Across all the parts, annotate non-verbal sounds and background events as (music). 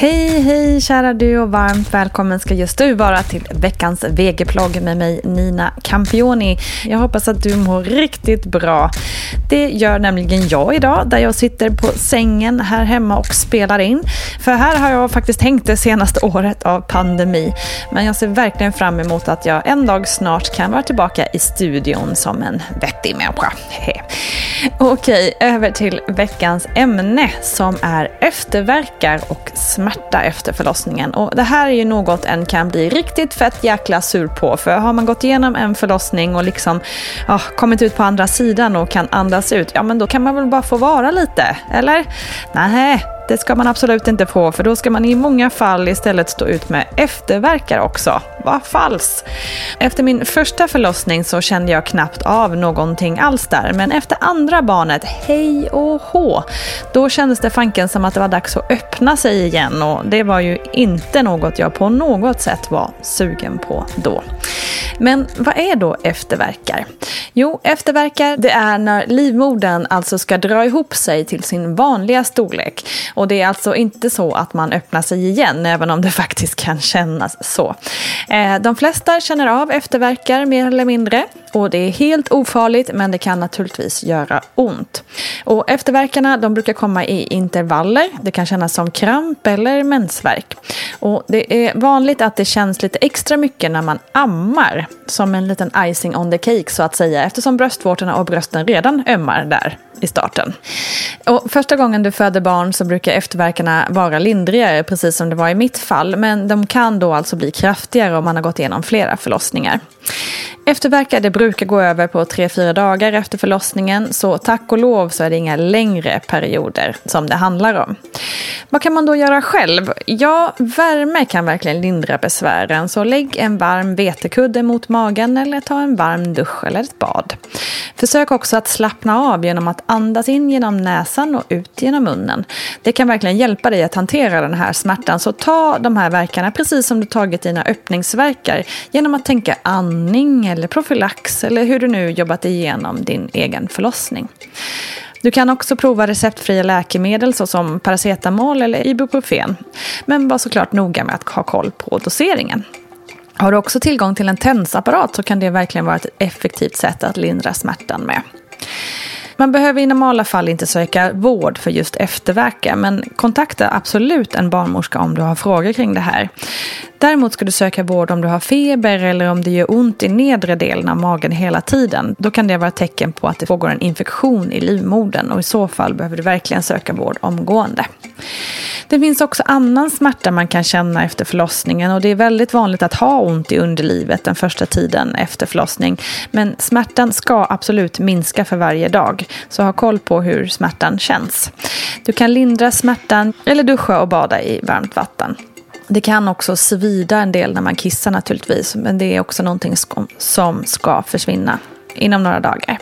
Hej, hej kära du och varmt välkommen ska just du vara till veckans VG-plogg med mig Nina Campioni. Jag hoppas att du mår riktigt bra. Det gör nämligen jag idag där jag sitter på sängen här hemma och spelar in. För här har jag faktiskt hängt det senaste året av pandemi. Men jag ser verkligen fram emot att jag en dag snart kan vara tillbaka i studion som en vettig människa. Okej, över till veckans ämne som är efterverkar och smärta efter förlossningen. Och det här är ju något en kan bli riktigt fett jäkla sur på. För har man gått igenom en förlossning och liksom ja, kommit ut på andra sidan och kan andas ut, ja men då kan man väl bara få vara lite, eller? Nej, det ska man absolut inte få, för då ska man i många fall istället stå ut med efterverkar också. Vad falskt! Efter min första förlossning så kände jag knappt av någonting alls där, men efter andra barnet, hej och hå, då kändes det fanken som att det var dags att öppna sig igen och det var ju inte något jag på något sätt var sugen på då. Men vad är då efterverkar? Jo, efterverkar det är när livmodern alltså ska dra ihop sig till sin vanliga storlek. Och det är alltså inte så att man öppnar sig igen, även om det (laughs) faktiskt kan kännas så. Eh, de flesta känner av efterverkar mer eller mindre. Och det är helt ofarligt, men det kan naturligtvis göra ont. Och efterverkarna de brukar komma i intervaller. Det kan kännas som kramp eller mensvärk. Och det är vanligt att det känns lite extra mycket när man ammar. Som en liten icing on the cake så att säga. Eftersom bröstvårtorna och brösten redan ömmar där i starten. Och första gången du föder barn så brukar efterverkarna vara lindrigare, precis som det var i mitt fall. Men de kan då alltså bli kraftigare om man har gått igenom flera förlossningar. Efterverkar det brukar brukar gå över på 3-4 dagar efter förlossningen så tack och lov så är det inga längre perioder som det handlar om. Vad kan man då göra själv? Ja, värme kan verkligen lindra besvären så lägg en varm vetekudde mot magen eller ta en varm dusch eller ett bad. Försök också att slappna av genom att andas in genom näsan och ut genom munnen. Det kan verkligen hjälpa dig att hantera den här smärtan så ta de här verkarna precis som du tagit dina öppningsverkar genom att tänka andning eller profylax eller hur du nu jobbat igenom din egen förlossning. Du kan också prova receptfria läkemedel såsom paracetamol eller ibuprofen. Men var såklart noga med att ha koll på doseringen. Har du också tillgång till en tensapparat så kan det verkligen vara ett effektivt sätt att lindra smärtan med. Man behöver i normala fall inte söka vård för just eftervärkar men kontakta absolut en barnmorska om du har frågor kring det här. Däremot ska du söka vård om du har feber eller om det gör ont i nedre delen av magen hela tiden. Då kan det vara ett tecken på att det pågår en infektion i livmodern och i så fall behöver du verkligen söka vård omgående. Det finns också annan smärta man kan känna efter förlossningen och det är väldigt vanligt att ha ont i underlivet den första tiden efter förlossning. Men smärtan ska absolut minska för varje dag, så ha koll på hur smärtan känns. Du kan lindra smärtan eller duscha och bada i varmt vatten. Det kan också svida en del när man kissar naturligtvis, men det är också någonting som ska försvinna inom några dagar.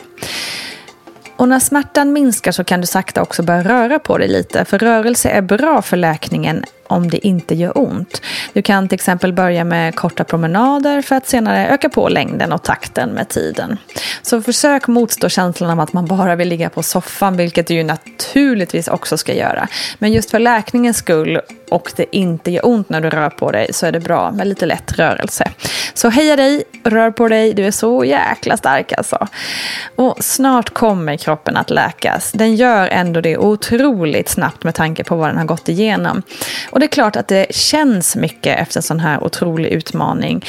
Och när smärtan minskar så kan du sakta också börja röra på dig lite. För rörelse är bra för läkningen om det inte gör ont. Du kan till exempel börja med korta promenader för att senare öka på längden och takten med tiden. Så försök motstå känslan av att man bara vill ligga på soffan, vilket du ju naturligtvis också ska göra. Men just för läkningens skull och det inte gör ont när du rör på dig så är det bra med lite lätt rörelse. Så heja dig, rör på dig, du är så jäkla stark alltså. Och snart kommer kroppen att läkas. Den gör ändå det otroligt snabbt med tanke på vad den har gått igenom. Och det är klart att det känns mycket efter en sån här otrolig utmaning.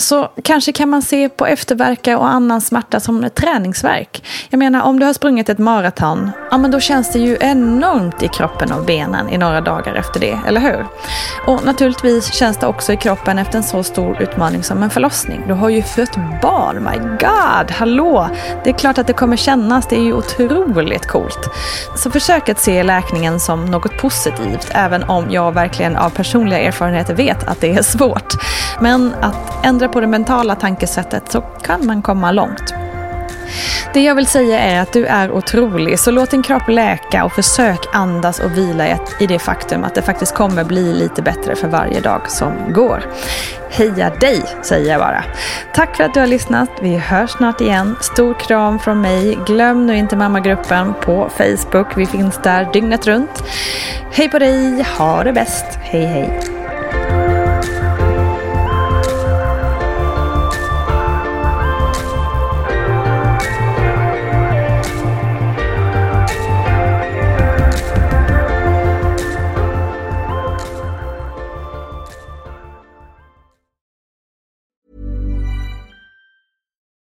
Så kanske kan man se på efterverkar och annan smärta som ett träningsverk. Jag menar, om du har sprungit ett maraton, ja men då känns det ju enormt i kroppen och benen i några dagar efter det, eller hur? Och naturligtvis känns det också i kroppen efter en så stor utmaning som en förlossning. Du har ju fött barn, my god, hallå! Det är klart att det kommer kännas, det är ju otroligt coolt. Så försök att se läkningen som något positivt, även om jag verkligen av personliga erfarenheter vet att det är svårt. Men att ändra på det mentala tankesättet så kan man komma långt. Det jag vill säga är att du är otrolig, så låt din kropp läka och försök andas och vila i det faktum att det faktiskt kommer bli lite bättre för varje dag som går. Heja dig, säger jag bara. Tack för att du har lyssnat. Vi hörs snart igen. Stor kram från mig. Glöm nu inte mammagruppen på Facebook. Vi finns där dygnet runt. Hej på dig, ha det bäst. Hej hej.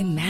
Imagine